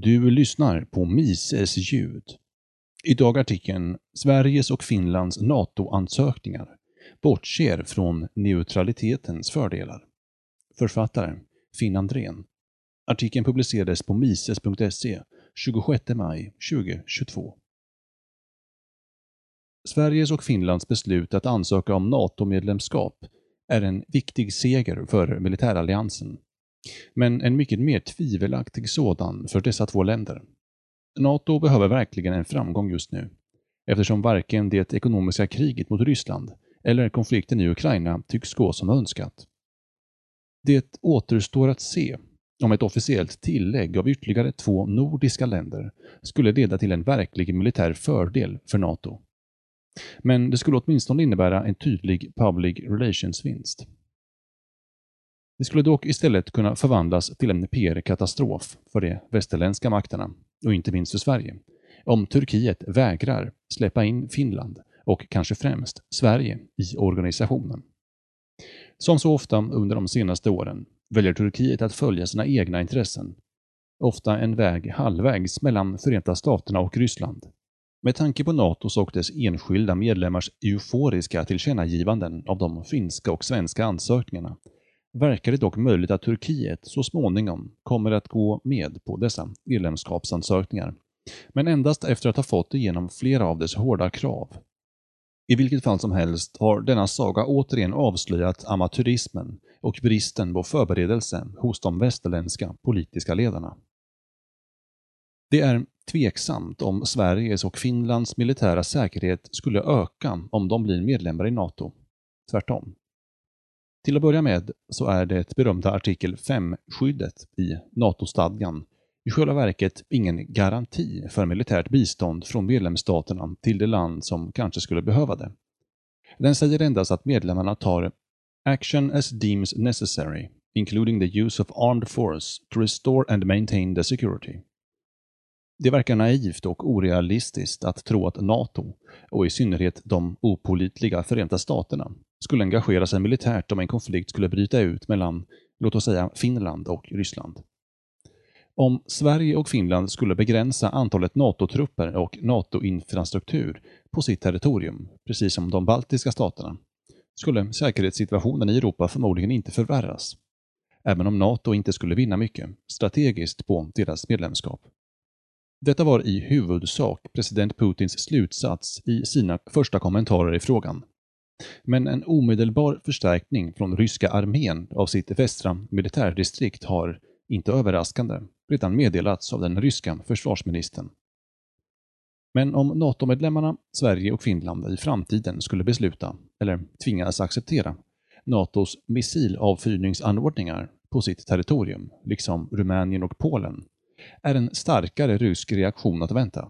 Du lyssnar på Mises ljud. Idag artikeln Sveriges och Finlands NATO-ansökningar bortser från neutralitetens fördelar. Författare Finn Andrén. Artikeln publicerades på mises.se 26 maj 2022. Sveriges och Finlands beslut att ansöka om NATO-medlemskap är en viktig seger för militäralliansen men en mycket mer tvivelaktig sådan för dessa två länder. NATO behöver verkligen en framgång just nu, eftersom varken det ekonomiska kriget mot Ryssland eller konflikten i Ukraina tycks gå som önskat. Det återstår att se om ett officiellt tillägg av ytterligare två nordiska länder skulle leda till en verklig militär fördel för NATO. Men det skulle åtminstone innebära en tydlig public relations-vinst. Det skulle dock istället kunna förvandlas till en PR-katastrof för de västerländska makterna, och inte minst för Sverige, om Turkiet vägrar släppa in Finland och kanske främst Sverige i organisationen. Som så ofta under de senaste åren väljer Turkiet att följa sina egna intressen, ofta en väg halvvägs mellan Förenta Staterna och Ryssland. Med tanke på NATOs och dess enskilda medlemmars euforiska tillkännagivanden av de finska och svenska ansökningarna verkar det dock möjligt att Turkiet så småningom kommer att gå med på dessa medlemskapsansökningar, men endast efter att ha fått igenom flera av dess hårda krav. I vilket fall som helst har denna saga återigen avslöjat amatörismen och bristen på förberedelse hos de västerländska politiska ledarna. Det är tveksamt om Sveriges och Finlands militära säkerhet skulle öka om de blir medlemmar i NATO. Tvärtom. Till att börja med så är det berömda artikel 5-skyddet i NATO-stadgan i själva verket ingen garanti för militärt bistånd från medlemsstaterna till det land som kanske skulle behöva det. Den säger endast att medlemmarna tar “action as deems necessary, including the use of armed force to restore and maintain the security”. Det verkar naivt och orealistiskt att tro att NATO, och i synnerhet de opolitliga Förenta Staterna, skulle engagera sig militärt om en konflikt skulle bryta ut mellan, låt oss säga, Finland och Ryssland. Om Sverige och Finland skulle begränsa antalet NATO-trupper och NATO-infrastruktur på sitt territorium, precis som de baltiska staterna, skulle säkerhetssituationen i Europa förmodligen inte förvärras, även om NATO inte skulle vinna mycket strategiskt på deras medlemskap. Detta var i huvudsak president Putins slutsats i sina första kommentarer i frågan. Men en omedelbar förstärkning från ryska armén av sitt västra militärdistrikt har, inte överraskande, redan meddelats av den ryska försvarsministern. Men om NATO-medlemmarna Sverige och Finland i framtiden skulle besluta, eller tvingas acceptera, NATOs missilavfyrningsanordningar på sitt territorium, liksom Rumänien och Polen, är en starkare rysk reaktion att vänta.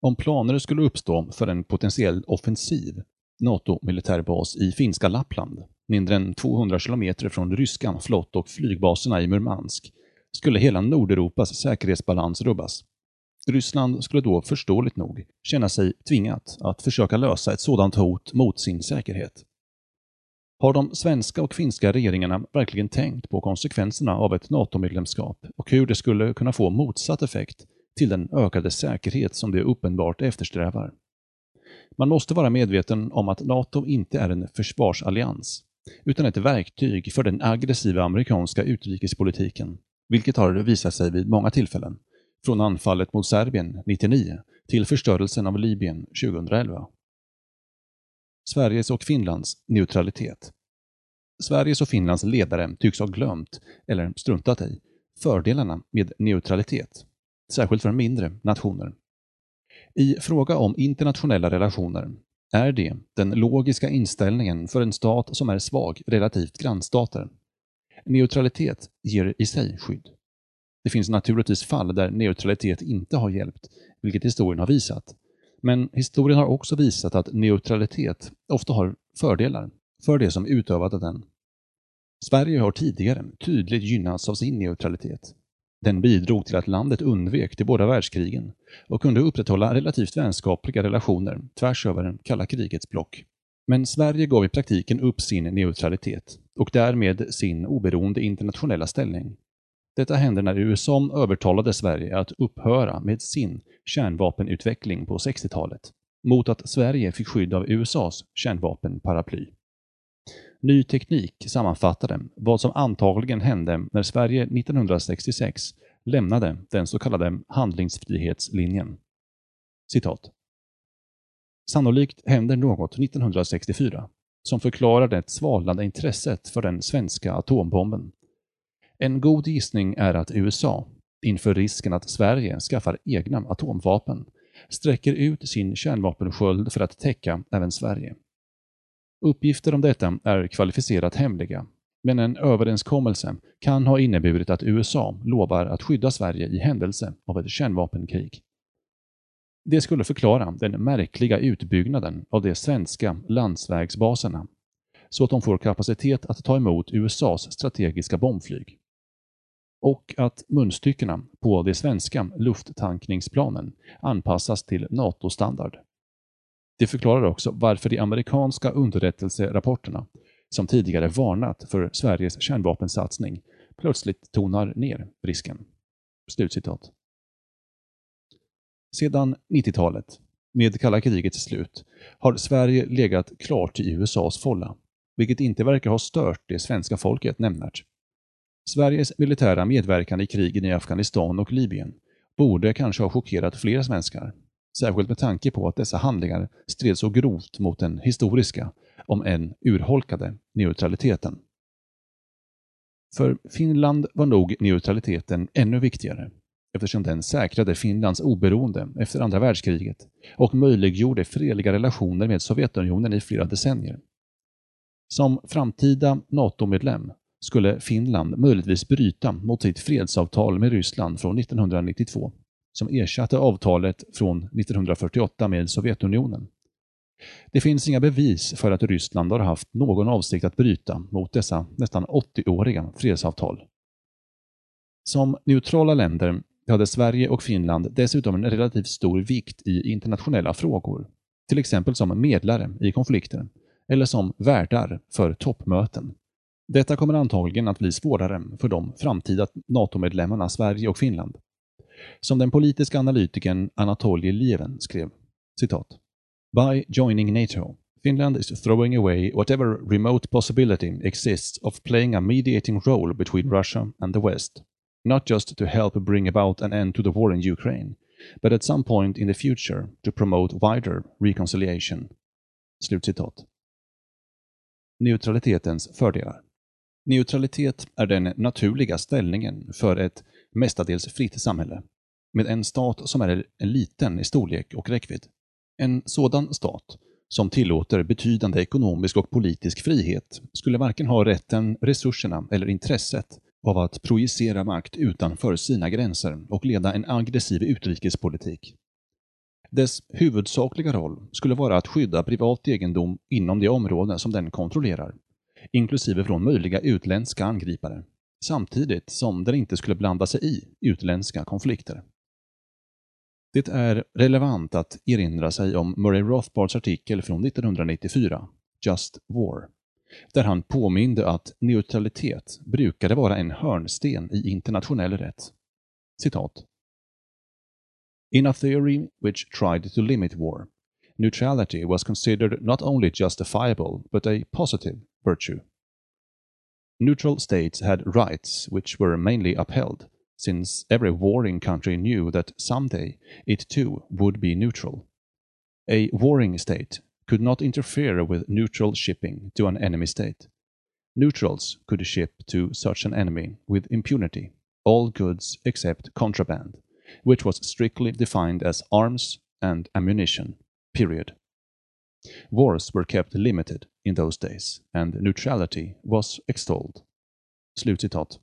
Om planer skulle uppstå för en potentiell offensiv NATO-militärbas i finska Lappland, mindre än 200 kilometer från ryska flott och flygbaserna i Murmansk, skulle hela Nordeuropas säkerhetsbalans rubbas. Ryssland skulle då förståeligt nog känna sig tvingat att försöka lösa ett sådant hot mot sin säkerhet. Har de svenska och finska regeringarna verkligen tänkt på konsekvenserna av ett NATO-medlemskap och hur det skulle kunna få motsatt effekt till den ökade säkerhet som de uppenbart eftersträvar? Man måste vara medveten om att NATO inte är en försvarsallians, utan ett verktyg för den aggressiva amerikanska utrikespolitiken, vilket har visat sig vid många tillfällen, från anfallet mot Serbien 99 till förstörelsen av Libyen 2011. Sveriges och Finlands neutralitet. Sveriges och Finlands ledare tycks ha glömt, eller struntat i, fördelarna med neutralitet, särskilt för mindre nationer. I fråga om internationella relationer är det den logiska inställningen för en stat som är svag relativt grannstater. Neutralitet ger i sig skydd. Det finns naturligtvis fall där neutralitet inte har hjälpt, vilket historien har visat. Men historien har också visat att neutralitet ofta har fördelar för det som utövat den. Sverige har tidigare tydligt gynnats av sin neutralitet. Den bidrog till att landet undvek de båda världskrigen och kunde upprätthålla relativt vänskapliga relationer tvärs över kalla krigets block. Men Sverige gav i praktiken upp sin neutralitet och därmed sin oberoende internationella ställning. Detta hände när USA övertalade Sverige att upphöra med sin kärnvapenutveckling på 60-talet mot att Sverige fick skydd av USAs kärnvapenparaply. Ny Teknik sammanfattade vad som antagligen hände när Sverige 1966 lämnade den så kallade handlingsfrihetslinjen. Citat. Sannolikt händer något 1964 som förklarar det svalnade intresset för den svenska atombomben. En god gissning är att USA, inför risken att Sverige skaffar egna atomvapen, sträcker ut sin kärnvapensköld för att täcka även Sverige. Uppgifter om detta är kvalificerat hemliga, men en överenskommelse kan ha inneburit att USA lovar att skydda Sverige i händelse av ett kärnvapenkrig. Det skulle förklara den märkliga utbyggnaden av de svenska landsvägsbaserna, så att de får kapacitet att ta emot USAs strategiska bombflyg. Och att munstyckena på de svenska lufttankningsplanen anpassas till NATO-standard. Det förklarar också varför de amerikanska underrättelserapporterna, som tidigare varnat för Sveriges kärnvapensatsning, plötsligt tonar ner risken. Slutcitat. Sedan 90-talet, med kalla krigets slut, har Sverige legat klart i USAs folla, vilket inte verkar ha stört det svenska folket nämnvärt. Sveriges militära medverkan i krigen i Afghanistan och Libyen borde kanske ha chockerat fler svenskar, särskilt med tanke på att dessa handlingar stred så grovt mot den historiska, om än urholkade, neutraliteten. För Finland var nog neutraliteten ännu viktigare eftersom den säkrade Finlands oberoende efter andra världskriget och möjliggjorde fredliga relationer med Sovjetunionen i flera decennier. Som framtida NATO-medlem skulle Finland möjligtvis bryta mot sitt fredsavtal med Ryssland från 1992, som ersatte avtalet från 1948 med Sovjetunionen. Det finns inga bevis för att Ryssland har haft någon avsikt att bryta mot dessa nästan 80-åriga fredsavtal. Som neutrala länder hade Sverige och Finland dessutom en relativt stor vikt i internationella frågor, till exempel som medlare i konflikter eller som värdar för toppmöten. Detta kommer antagligen att bli svårare för de framtida NATO-medlemmarna Sverige och Finland. Som den politiska analytikern Anatolij Lieven skrev, citat, By joining NATO, Finland is throwing away whatever remote possibility exists of playing a mediating role between Russia and the West not just to help bring about an end to the war in Ukraine, but at some point in the future to promote wider reconciliation. Slutcitat. Neutralitetens fördelar. Neutralitet är den naturliga ställningen för ett mestadels fritt samhälle, med en stat som är liten i storlek och räckvidd. En sådan stat, som tillåter betydande ekonomisk och politisk frihet, skulle varken ha rätten, resurserna eller intresset av att projicera makt utanför sina gränser och leda en aggressiv utrikespolitik. Dess huvudsakliga roll skulle vara att skydda privat egendom inom de områden som den kontrollerar, inklusive från möjliga utländska angripare, samtidigt som den inte skulle blanda sig i utländska konflikter. Det är relevant att erinra sig om Murray Rothbards artikel från 1994, Just War, där han påminde att neutralitet brukade vara en hörnsten i internationell rätt. Citat. In a theory which tried to limit war, neutrality was considered not only justifiable but a positive virtue. Neutral states had rights which were mainly upheld, since every warring country knew that someday it too would be neutral. A warring state could not interfere with neutral shipping to an enemy state. Neutrals could ship to such an enemy with impunity all goods except contraband, which was strictly defined as arms and ammunition, period. Wars were kept limited in those days, and neutrality was extolled. Slutcitat.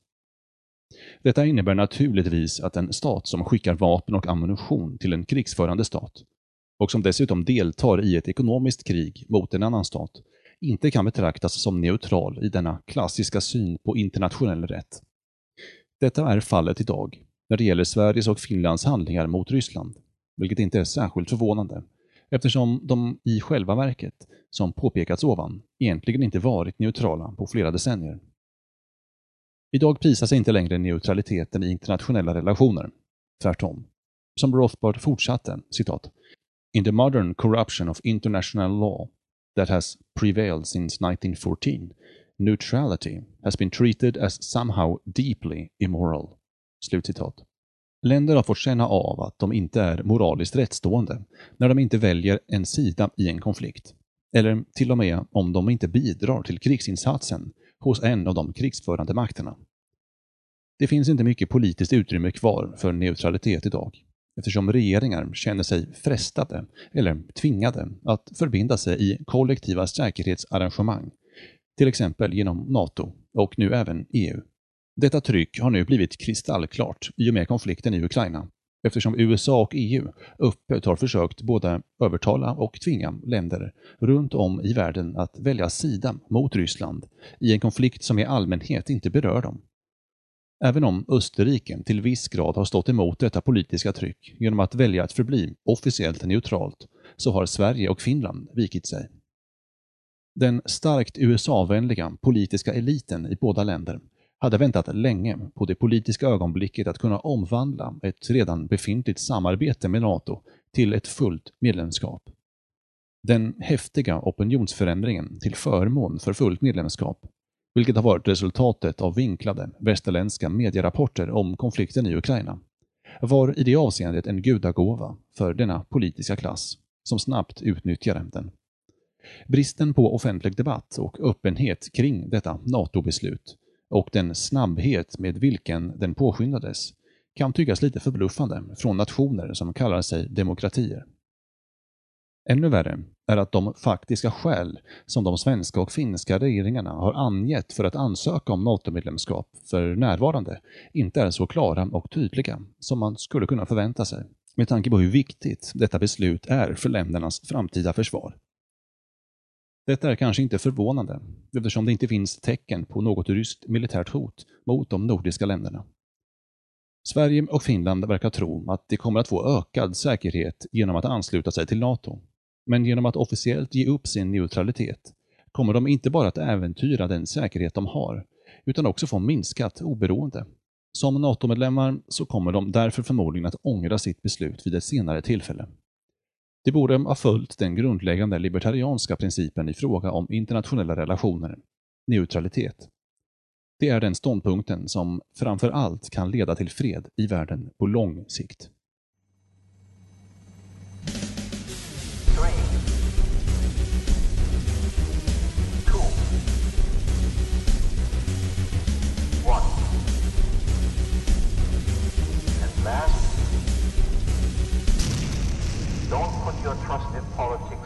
Detta innebär naturligtvis att en stat som skickar vapen och ammunition till en krigsförande stat och som dessutom deltar i ett ekonomiskt krig mot en annan stat, inte kan betraktas som neutral i denna klassiska syn på internationell rätt. Detta är fallet idag när det gäller Sveriges och Finlands handlingar mot Ryssland, vilket inte är särskilt förvånande, eftersom de i själva verket, som påpekats ovan, egentligen inte varit neutrala på flera decennier. Idag prisas inte längre neutraliteten i internationella relationer. Tvärtom. Som Rothbard fortsatte, citat, In the modern corruption of international law that has prevailed since 1914, neutrality has been treated as somehow deeply immoral. Slutcitat. Länder har fått känna av att de inte är moraliskt rättstående när de inte väljer en sida i en konflikt. Eller till och med om de inte bidrar till krigsinsatsen hos en av de krigsförande makterna. Det finns inte mycket politiskt utrymme kvar för neutralitet idag eftersom regeringar känner sig frestade eller tvingade att förbinda sig i kollektiva säkerhetsarrangemang, till exempel genom NATO och nu även EU. Detta tryck har nu blivit kristallklart i och med konflikten i Ukraina, eftersom USA och EU öppet har försökt både övertala och tvinga länder runt om i världen att välja sida mot Ryssland i en konflikt som i allmänhet inte berör dem. Även om Österrike till viss grad har stått emot detta politiska tryck genom att välja att förbli officiellt neutralt, så har Sverige och Finland vikit sig. Den starkt USA-vänliga politiska eliten i båda länder hade väntat länge på det politiska ögonblicket att kunna omvandla ett redan befintligt samarbete med NATO till ett fullt medlemskap. Den häftiga opinionsförändringen till förmån för fullt medlemskap, vilket har varit resultatet av vinklade västerländska medierapporter om konflikten i Ukraina, var i det avseendet en gudagåva för denna politiska klass, som snabbt utnyttjade den. Bristen på offentlig debatt och öppenhet kring detta NATO-beslut och den snabbhet med vilken den påskyndades kan tyckas lite förbluffande från nationer som kallar sig demokratier. Ännu värre är att de faktiska skäl som de svenska och finska regeringarna har angett för att ansöka om NATO-medlemskap för närvarande inte är så klara och tydliga som man skulle kunna förvänta sig, med tanke på hur viktigt detta beslut är för ländernas framtida försvar. Detta är kanske inte förvånande, eftersom det inte finns tecken på något ryskt militärt hot mot de nordiska länderna. Sverige och Finland verkar tro att de kommer att få ökad säkerhet genom att ansluta sig till NATO. Men genom att officiellt ge upp sin neutralitet kommer de inte bara att äventyra den säkerhet de har, utan också få minskat oberoende. Som NATO-medlemmar så kommer de därför förmodligen att ångra sitt beslut vid ett senare tillfälle. Det borde ha följt den grundläggande libertarianska principen i fråga om internationella relationer, neutralitet. Det är den ståndpunkten som framför allt kan leda till fred i världen på lång sikt. Don't put your trust in politics.